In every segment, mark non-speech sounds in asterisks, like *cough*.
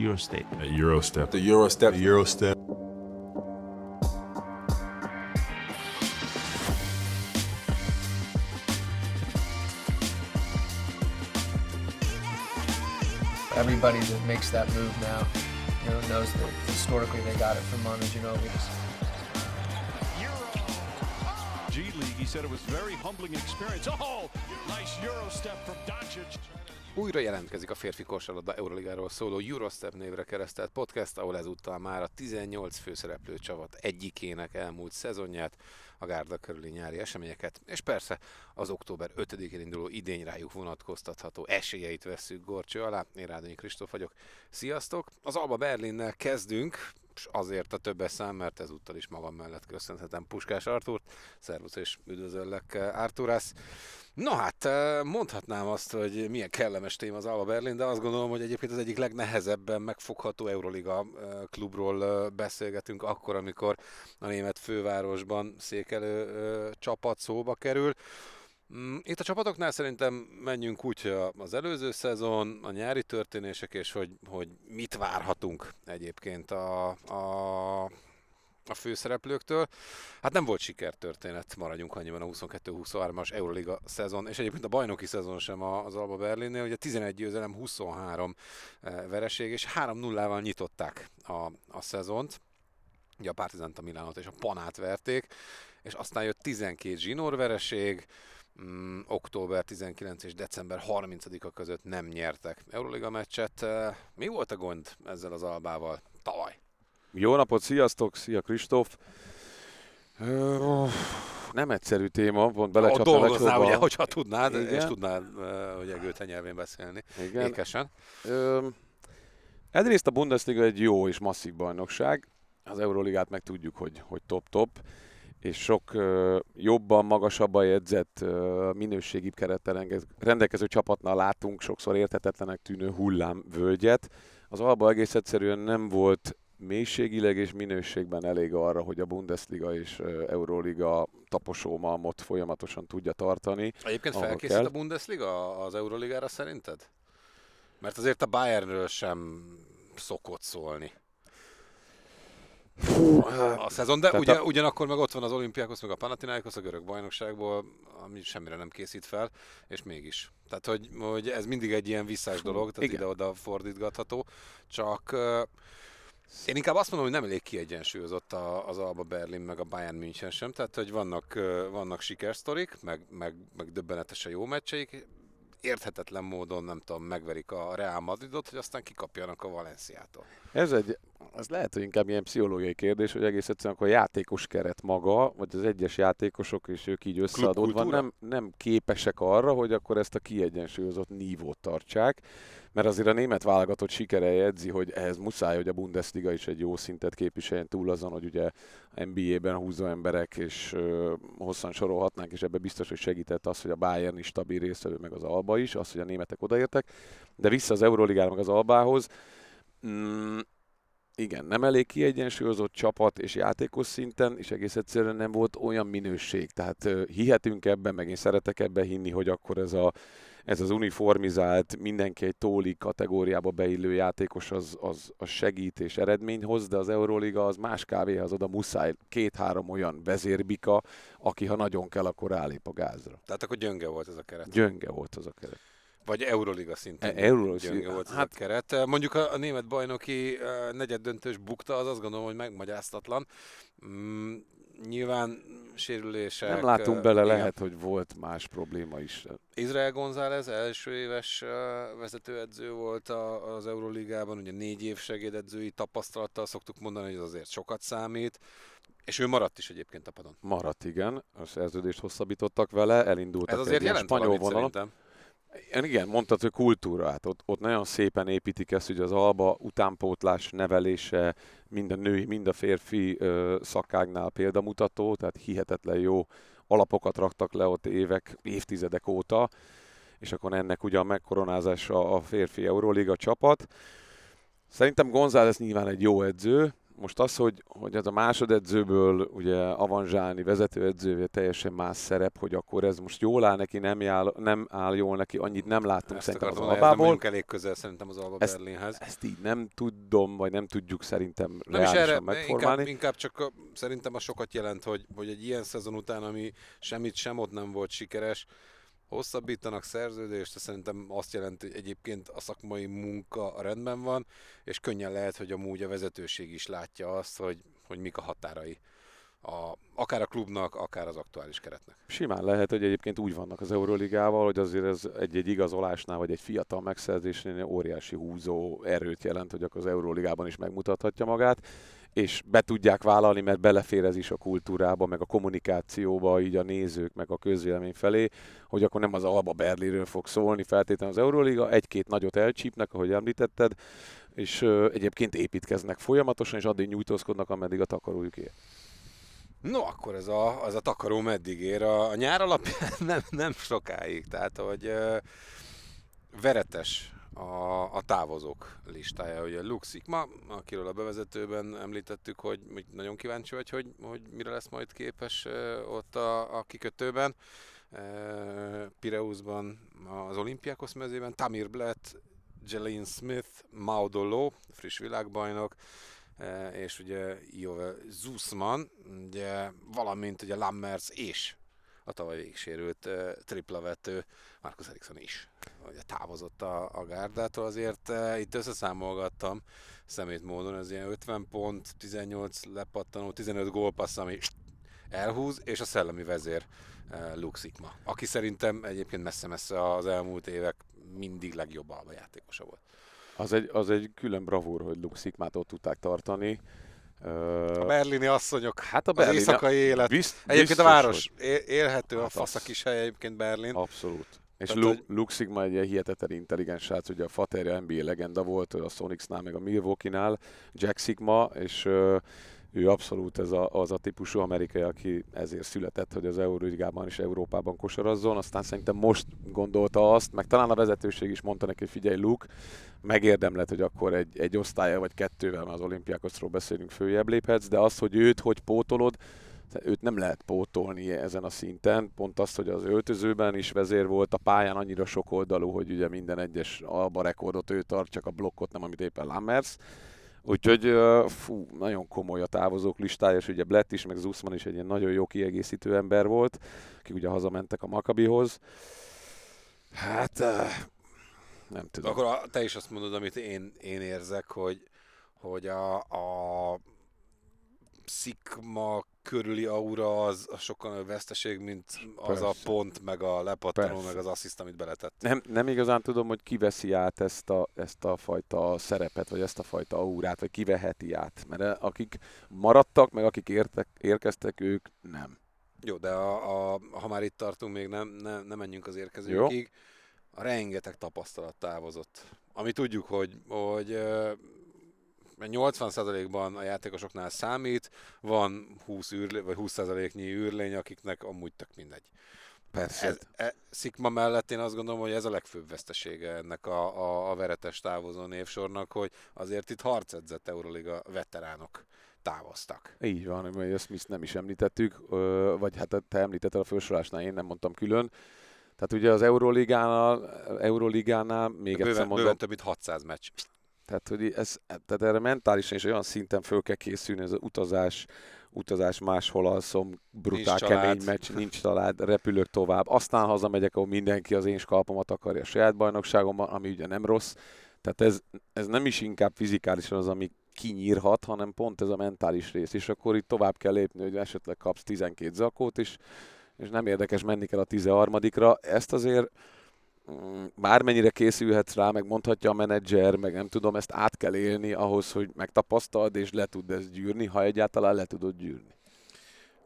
Eurostep. A Eurostep. The Eurostep. The Eurostep. Everybody that makes that move now, you know, knows that historically they got it from Manu Ginobili. G League. He said it was a very humbling experience. Oh, nice Euro step from Doncic. Újra jelentkezik a férfi kosarlabda Euroligáról szóló Eurostep névre keresztelt podcast, ahol ezúttal már a 18 főszereplő csapat egyikének elmúlt szezonját, a Gárda körüli nyári eseményeket, és persze az október 5-én induló idény rájuk vonatkoztatható esélyeit vesszük gorcső alá. Én Rádonyi Kristóf vagyok. Sziasztok! Az Alba Berlinnel kezdünk, és azért a többes szám, mert ezúttal is magam mellett köszönhetem Puskás Artúrt. Szervusz és üdvözöllek Arturász. No hát, mondhatnám azt, hogy milyen kellemes téma az Alba Berlin, de azt gondolom, hogy egyébként az egyik legnehezebben megfogható Euroliga klubról beszélgetünk akkor, amikor a német fővárosban székelő csapat szóba kerül. Mm, itt a csapatoknál szerintem menjünk úgy, hogy az előző szezon, a nyári történések, és hogy, hogy mit várhatunk egyébként a, a, a főszereplőktől. Hát nem volt sikertörténet, maradjunk annyiban a 22-23-as Euroliga szezon, és egyébként a bajnoki szezon sem az Alba Berlinnél, ugye 11 győzelem, 23 vereség, és 3-0-val nyitották a, a szezont. Ugye a Partizant, a Milánot és a Panát verték, és aztán jött 12 zsinórvereség, vereség, mm, október 19 és december 30-a között nem nyertek Euroliga meccset. Mi volt a gond ezzel az albával tavaly? Jó napot, sziasztok, szia Kristóf! Nem egyszerű téma, pont belecsaptam Dolgoznál ugye, hogyha tudnád, Igen. és tudnád, hogy egőte nyelvén beszélni. Igen. Ékesen. Ö, egyrészt a Bundesliga egy jó és masszív bajnokság, az Euroligát meg tudjuk, hogy, hogy top-top és sok uh, jobban, magasabban jegyzett uh, minőségi kerettel rendelkező csapatnál látunk sokszor értetetlenek tűnő hullámvölgyet. Az Alba egész egyszerűen nem volt mélységileg és minőségben elég arra, hogy a Bundesliga és Euroliga taposómalmot folyamatosan tudja tartani. Egyébként felkészít kell. a Bundesliga az Euroligára szerinted? Mert azért a Bayernről sem szokott szólni a szezon, de ugye, a... ugyanakkor meg ott van az olimpiákhoz, meg a Panathinaikos a görög bajnokságból, ami semmire nem készít fel, és mégis. Tehát, hogy, hogy ez mindig egy ilyen visszás dolog, tehát ide-oda fordítgatható, csak én inkább azt mondom, hogy nem elég kiegyensúlyozott az Alba Berlin meg a Bayern München sem, tehát hogy vannak, vannak sikersztorik, meg, meg, meg döbbenetesen jó meccseik, érthetetlen módon, nem tudom, megverik a Real Madridot, hogy aztán kikapjanak a Valenciától. Ez egy, az lehet, hogy inkább ilyen pszichológiai kérdés, hogy egész egyszerűen akkor a játékos keret maga, vagy az egyes játékosok, és ők így összeadódva nem, nem képesek arra, hogy akkor ezt a kiegyensúlyozott nívót tartsák mert azért a német válogatott sikere jegyzi, hogy ehhez muszáj, hogy a Bundesliga is egy jó szintet képviseljen túl azon, hogy ugye NBA-ben húzó emberek, és ö, hosszan sorolhatnánk, és ebbe biztos, hogy segített az, hogy a Bayern is stabil résztvevő, meg az Alba is, az, hogy a németek odaértek. De vissza az Euroligára, meg az Albához. Mm, igen, nem elég kiegyensúlyozott csapat és játékos szinten, és egész egyszerűen nem volt olyan minőség. Tehát hihetünk ebben, meg én szeretek ebben hinni, hogy akkor ez a ez az uniformizált, mindenki egy tóli kategóriába beillő játékos az, az, az segít és eredmény hoz, de az Euroliga az más kávéhoz oda muszáj két-három olyan vezérbika, aki ha nagyon kell, akkor állép a gázra. Tehát akkor gyönge volt ez a keret. Gyönge volt az a keret. Vagy Euroliga szinten. E, Euroliga gyönge volt hát, a keret. Mondjuk a, a német bajnoki uh, negyed döntős bukta, az azt gondolom, hogy megmagyáztatlan. Mm, nyilván sérülések. Nem látunk bele, igen. lehet, hogy volt más probléma is. Izrael González első éves vezetőedző volt az Euroligában, ugye négy év segédedzői tapasztalattal szoktuk mondani, hogy ez azért sokat számít. És ő maradt is egyébként a padon. Maradt, igen. A szerződést hosszabbítottak vele, elindultak Ez azért jelent spanyol vonalon. Szerintem. Igen, mondtad, hogy kultúra. Hát ott, ott nagyon szépen építik ezt, hogy az alba utánpótlás nevelése mind a női, mind a férfi ö, szakágnál példamutató, tehát hihetetlen jó alapokat raktak le ott évek, évtizedek óta, és akkor ennek ugyan megkoronázása a férfi Euróliga csapat. Szerintem González nyilván egy jó edző, most az, hogy, hogy ez a másodedzőből ugye avanzsálni vezetőedzővé teljesen más szerep, hogy akkor ez most jól áll neki, nem áll, nem áll jól neki, annyit nem láttunk Ezt szerintem az akartam, hogy ez nem Albából. elég közel szerintem az Alba Ezt- Berlinhez. Ezt így nem tudom, vagy nem tudjuk szerintem Nem is erre, megformálni. inkább, inkább csak a, szerintem az sokat jelent, hogy, hogy egy ilyen szezon után, ami semmit sem ott nem volt sikeres, hosszabbítanak szerződést, szerintem azt jelenti, hogy egyébként a szakmai munka rendben van, és könnyen lehet, hogy amúgy a vezetőség is látja azt, hogy, hogy mik a határai. A, akár a klubnak, akár az aktuális keretnek. Simán lehet, hogy egyébként úgy vannak az Euróligával, hogy azért ez egy-egy igazolásnál, vagy egy fiatal megszerzésnél óriási húzó erőt jelent, hogy akkor az Euróligában is megmutathatja magát, és be tudják vállalni, mert belefér ez is a kultúrába, meg a kommunikációba, így a nézők, meg a közvélemény felé, hogy akkor nem az Alba Berlinről fog szólni feltétlenül az Euróliga, egy-két nagyot elcsípnek, ahogy említetted, és ö, egyébként építkeznek folyamatosan, és addig nyújtózkodnak, ameddig a takarójuk ér. No, akkor ez a, az a takaró meddig ér. A, a nyár alapján *laughs* nem, nem sokáig. Tehát, hogy uh, veretes a, a távozók listája. Ugye Luke Sigma, akiről a bevezetőben említettük, hogy nagyon kíváncsi vagy, hogy, hogy mire lesz majd képes ott a, a kikötőben. Pireusban, az Olimpiákos mezében, Tamir Blatt, Jelene Smith, Maudolo, friss világbajnok, és ugye Jove Zussman, ugye, valamint ugye Lammers és a tavaly végigsérült uh, triplavető Marcus Eriksson is ugye távozott a, a gárdától, azért uh, itt összeszámolgattam szemét módon, ez ilyen 50 pont, 18 lepattanó, 15 gólpassz, ami elhúz, és a szellemi vezér uh, Luke Sikma, aki szerintem egyébként messze-messze az elmúlt évek mindig legjobb alba játékosa volt. Az egy, az egy külön bravúr, hogy Luke Szikmát ott tudták tartani. A berlini asszonyok, hát a az Berlin- éjszakai élet. Bizt, Egyébként a város hogy- élhető, a Hát fasz a az- kis hely egyébként Berlin. Abszolút. És Tehát, Luke, hogy- Luke Sigma egy ilyen hihetetlen intelligens srác, ugye a Faterja NBA legenda volt, a Sonicsnál, meg a Milwaukee-nál, Jack Sigma, és ö, ő abszolút ez a, az a típusú amerikai, aki ezért született, hogy az Euróligában és Európában kosarazzon. Aztán szerintem most gondolta azt, meg talán a vezetőség is mondta neki, figyelj Luke, megérdemled, hogy akkor egy, egy osztálya vagy kettővel, mert az olimpiákosról beszélünk, följebb léphetsz, de az, hogy őt hogy pótolod, őt nem lehet pótolni ezen a szinten. Pont az, hogy az öltözőben is vezér volt, a pályán annyira sok oldalú, hogy ugye minden egyes alba rekordot ő tart, csak a blokkot nem, amit éppen Lammers. Úgyhogy fú, nagyon komoly a távozók listája, és ugye Blett is, meg Zussman is egy ilyen nagyon jó kiegészítő ember volt, akik ugye hazamentek a Makabihoz. Hát nem tudom. Akkor te is azt mondod, amit én, én érzek, hogy, hogy a, a szikma körüli aura az, sokkal nagyobb veszteség, mint az a Persze. pont, meg a lepattanó, Persze. meg az assziszt, amit beletett. nem, nem igazán tudom, hogy ki veszi át ezt a, ezt a fajta szerepet, vagy ezt a fajta aurát, vagy ki veheti át. Mert akik maradtak, meg akik értek, érkeztek, ők nem. Jó, de a, a, ha már itt tartunk, még nem, ne, nem menjünk az érkezőkig. A rengeteg tapasztalat távozott. Ami tudjuk, hogy, hogy 80%-ban a játékosoknál számít, van 20 űrlé, vagy 20%-nyi űrlény, akiknek amúgy tök mindegy. Persze. Ez, e, Szikma mellett én azt gondolom, hogy ez a legfőbb vesztesége ennek a, a, a veretes távozó névsornak, hogy azért itt harcedzett Euroliga veteránok távoztak. Így van, mert ezt mi nem is említettük, vagy hát te említetted a felsorolásnál, én nem mondtam külön. Tehát ugye az Euroligánál, Euroligánál még egyszer Bőven, mondom, bőven több mint 600 meccs. Tehát, hogy ez, tehát erre mentálisan is olyan szinten föl kell készülni, ez az utazás, utazás máshol alszom, brutál Nincs család. kemény meccs, nincs család, repülök tovább, aztán hazamegyek, ahol mindenki az én skalpomat akarja a saját bajnokságomban, ami ugye nem rossz. Tehát ez, ez nem is inkább fizikálisan az, ami kinyírhat, hanem pont ez a mentális rész, és akkor itt tovább kell lépni, hogy esetleg kapsz 12 zakót, és, és nem érdekes menni kell a 13-ra. Ezt azért bármennyire készülhetsz rá, meg mondhatja a menedzser, meg nem tudom, ezt át kell élni ahhoz, hogy megtapasztald, és le tud ezt gyűrni, ha egyáltalán le tudod gyűrni.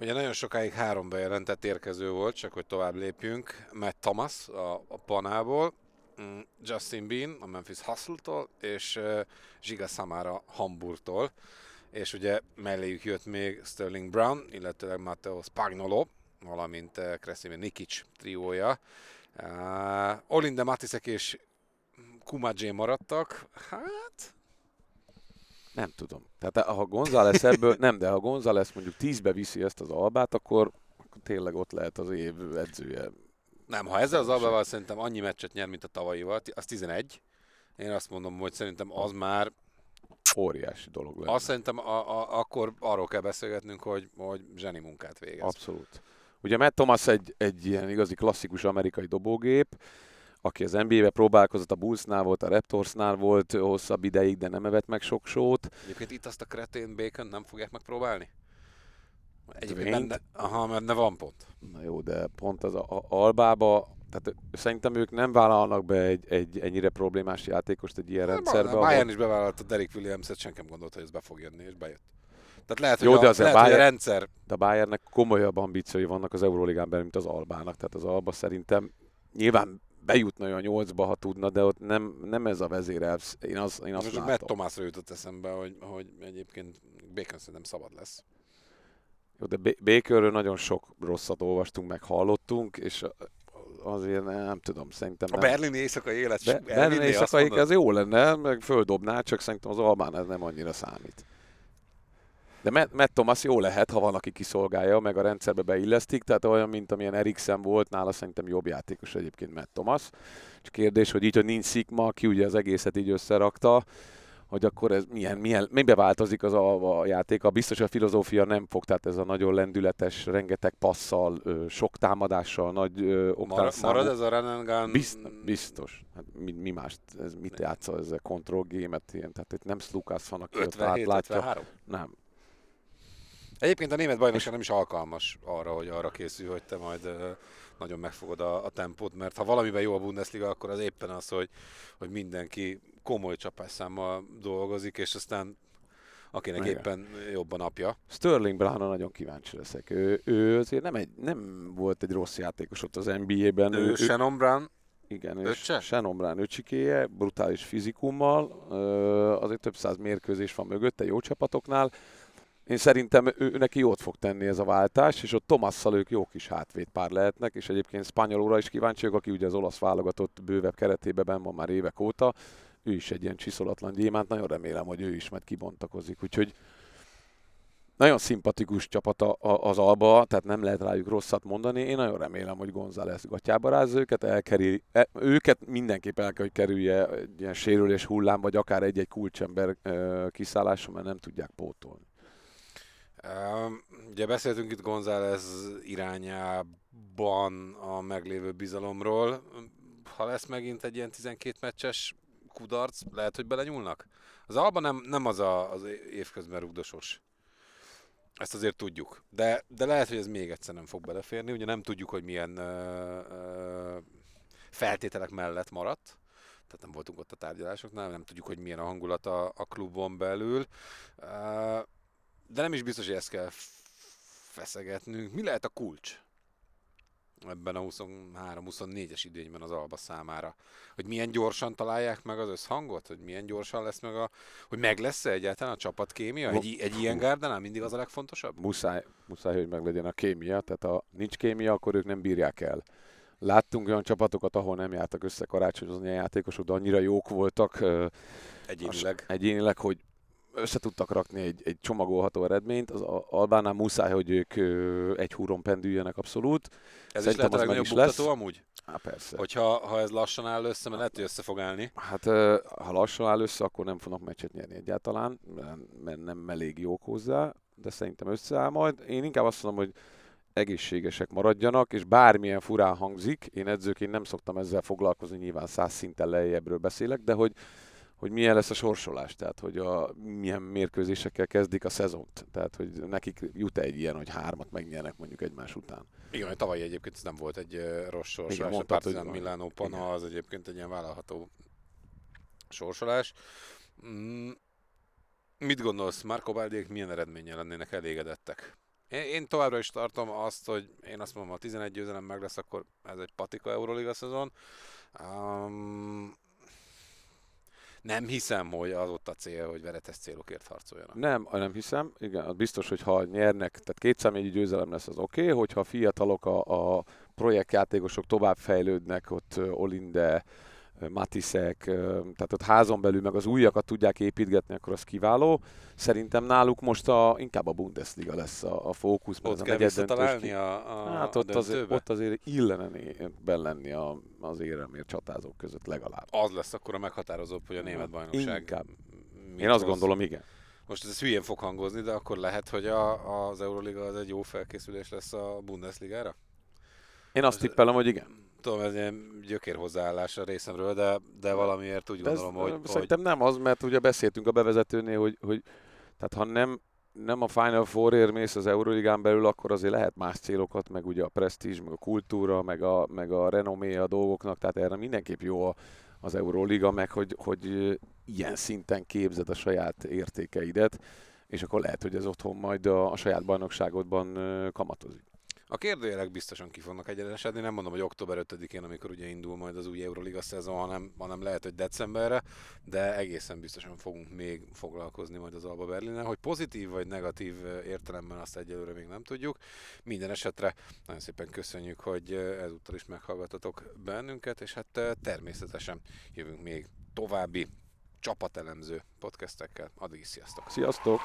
Ugye nagyon sokáig három bejelentett érkező volt, csak hogy tovább lépjünk. Matt Thomas a, a Panából, mm, Justin Bean a Memphis Hustle-tól, és uh, Zsiga Samara Hamburgtól. És ugye melléjük jött még Sterling Brown, illetőleg Matteo Spagnolo, valamint uh, Kresimir Nikic triója. Uh, Olinde Matisek és Kumadzsé maradtak. Hát, Nem tudom. Tehát ha González ebből, nem, de ha González mondjuk tízbe viszi ezt az albát, akkor, akkor tényleg ott lehet az év edzője. Nem, ha ezzel az albával szerintem annyi meccset nyer, mint a tavalyival, az 11. Én azt mondom, hogy szerintem az már óriási dolog lenne. Azt szerintem a, a, akkor arról kell beszélgetnünk, hogy, hogy zseni munkát végez. Abszolút. Ugye Matt Thomas egy, egy ilyen igazi klasszikus amerikai dobógép, aki az NBA-be próbálkozott, a Bullsnál volt, a Raptorsnál volt hosszabb ideig, de nem evett meg sok sót. Egyébként itt azt a kretén bacon nem fogják megpróbálni? Egyébként benne, aha, mert ne van pont. Na jó, de pont az a, a Albába, tehát szerintem ők nem vállalnak be egy, egy ennyire problémás játékost egy ilyen nem, rendszerbe. A Bayern is bevállalta Derek Williams-et, senki nem gondolta, hogy ez be fog jönni, és bejött. Tehát lehet, Jó, hogy, de a, lehet, Bayern, hogy a rendszer... De a Bayernnek komolyabb ambíciói vannak az Euróligán belül, mint az Albának. Tehát az Alba szerintem nyilván bejutna olyan nyolcba, ha tudna, de ott nem, nem ez a vezérelv. Én, az, én azt Most látom. Matt Tomásra jutott eszembe, hogy, hogy egyébként Bacon szerintem szabad lesz. Jó, de Bakerről nagyon sok rosszat olvastunk, meg hallottunk, és azért nem, nem tudom, szerintem A berlini éjszakai élet Be, Berlini éjszakai az jó lenne, meg földobná, csak szerintem az Albán ez nem annyira számít. De Matt, Matt Thomas jó lehet, ha van, aki kiszolgálja, meg a rendszerbe beillesztik, tehát olyan, mint amilyen Eriksen volt, nála szerintem jobb játékos egyébként Matt Thomas. Csak kérdés, hogy így, hogy nincs Szikma, aki ugye az egészet így összerakta, hogy akkor ez milyen, milyen, mibe változik az a, a játék. A biztos a filozófia nem fog, tehát ez a nagyon lendületes, rengeteg passzal, sok támadással, nagy Mar- Marad ez a run Bizt, biztos. Hát mi, mi más, ez mit játsza ez a control game-et, ilyen, tehát itt nem Slukász van, aki 57, ott látja. 53? Nem, Egyébként a német bajnokság nem is alkalmas arra, hogy arra készül, hogy te majd nagyon megfogod a, a tempót, mert ha valamiben jó a Bundesliga, akkor az éppen az, hogy, hogy mindenki komoly csapásszámmal dolgozik, és aztán akinek Igen. éppen jobb a napja. Sterling Brown nagyon kíváncsi leszek. Ő, ő azért nem, egy, nem volt egy rossz játékos ott az NBA-ben. Ő, ő Shannon Brown igen, és Shannon Brown öcsikéje, brutális fizikummal, azért több száz mérkőzés van mögötte jó csapatoknál, én szerintem ő, neki jót fog tenni ez a váltás, és ott Tomasszal ők jó kis hátvédpár lehetnek, és egyébként Spanyolóra is kíváncsi vagyok, aki ugye az olasz válogatott bővebb keretében ben van már évek óta, ő is egy ilyen csiszolatlan gyémánt, nagyon remélem, hogy ő is majd kibontakozik, úgyhogy nagyon szimpatikus csapat az Alba, tehát nem lehet rájuk rosszat mondani. Én nagyon remélem, hogy González gatyába ráz őket, elkerül, e, őket mindenképp el kell, hogy kerülje egy ilyen sérülés hullám, vagy akár egy-egy kulcsember kiszállása, mert nem tudják pótolni. Ugye beszéltünk itt González irányában a meglévő bizalomról. Ha lesz megint egy ilyen 12 meccses kudarc, lehet, hogy belenyúlnak? Az Alba nem, nem az a, az évközben rugdosos. Ezt azért tudjuk. De, de lehet, hogy ez még egyszer nem fog beleférni. Ugye nem tudjuk, hogy milyen ö, ö, feltételek mellett maradt. Tehát nem voltunk ott a tárgyalásoknál, nem tudjuk, hogy milyen a hangulat a, a klubon belül. Ö, de nem is biztos, hogy ezt kell feszegetnünk. Mi lehet a kulcs ebben a 23-24-es idényben az Alba számára? Hogy milyen gyorsan találják meg az összhangot? Hogy milyen gyorsan lesz meg a... Hogy meg lesz-e egyáltalán a csapatkémia? Egy, egy ilyen gárdánál mindig az a legfontosabb? Muszáj, muszáj, hogy meg legyen a kémia. Tehát ha nincs kémia, akkor ők nem bírják el. Láttunk olyan csapatokat, ahol nem jártak össze karácsonyozni a játékosok, de annyira jók voltak egyénileg, egyénileg hogy össze tudtak rakni egy, egy csomagolható eredményt, az Albánál muszáj, hogy ők egy húron pendüljenek abszolút. Ez Szerintem is lehet a legnagyobb buktató amúgy? Há, persze. Hogyha ha ez lassan áll össze, mert lehet, hogy össze fog állni. Hát ha lassan áll össze, akkor nem fognak meccset nyerni egyáltalán, mert nem elég jók hozzá, de szerintem összeáll majd. Én inkább azt mondom, hogy egészségesek maradjanak, és bármilyen furán hangzik, én edzőként nem szoktam ezzel foglalkozni, nyilván száz szinten lejjebbről beszélek, de hogy hogy milyen lesz a sorsolás, tehát hogy a, milyen mérkőzésekkel kezdik a szezont, tehát hogy nekik jut egy ilyen, hogy hármat megnyernek mondjuk egymás után. Igen, mert tavaly egyébként ez nem volt egy uh, rossz sorsolás, Igen, mondtad, a Partizan Milánó Pana az egyébként egy ilyen vállalható sorsolás. Mm, mit gondolsz, Marco Baldiék milyen eredménnyel lennének elégedettek? Én, én továbbra is tartom azt, hogy én azt mondom, ha 11 győzelem meg lesz, akkor ez egy patika Euroliga szezon. Um, nem hiszem, hogy az ott a cél, hogy veretes célokért harcoljanak. Nem, nem hiszem. Igen, biztos, hogy ha nyernek, tehát két számjegyű győzelem lesz, az oké. Okay. Hogyha fiatalok, a, a projektjátékosok tovább fejlődnek, ott Olinde, Matiszek, tehát ott házon belül meg az újakat tudják építgetni, akkor az kiváló. Szerintem náluk most a, inkább a Bundesliga lesz a, a fókusz. Ott kell visszatalálni a, a, Hát ott, a azért, ott azért illene ben lenni a, az éremért csatázók között legalább. Az lesz akkor a meghatározóbb, hogy a német bajnokság. Inkább. Én azt gondolom, igen. Most ez hülyén fog hangozni, de akkor lehet, hogy a, az Euroliga az egy jó felkészülés lesz a Bundesligára? Én azt tippelem, hogy igen tudom, ez ilyen gyökér hozzáállás a részemről, de, de valamiért úgy gondolom, ez, hogy... Szerintem nem az, mert ugye beszéltünk a bevezetőnél, hogy, hogy tehát ha nem, nem a Final Four-ért mész az Euroligán belül, akkor azért lehet más célokat, meg ugye a presztízs, meg a kultúra, meg a, meg a renomé a dolgoknak, tehát erre mindenképp jó a, az Euroliga, meg hogy, hogy ilyen szinten képzed a saját értékeidet, és akkor lehet, hogy ez otthon majd a, a saját bajnokságodban kamatozik. A kérdőjelek biztosan ki fognak egyenesedni, nem mondom, hogy október 5-én, amikor ugye indul majd az új Euroliga szezon, hanem, hanem lehet, hogy decemberre, de egészen biztosan fogunk még foglalkozni majd az Alba Berlinen, hogy pozitív vagy negatív értelemben azt egyelőre még nem tudjuk. Minden esetre nagyon szépen köszönjük, hogy ezúttal is meghallgatatok bennünket, és hát természetesen jövünk még további csapatelemző podcastekkel. Addig is sziasztok! Sziasztok!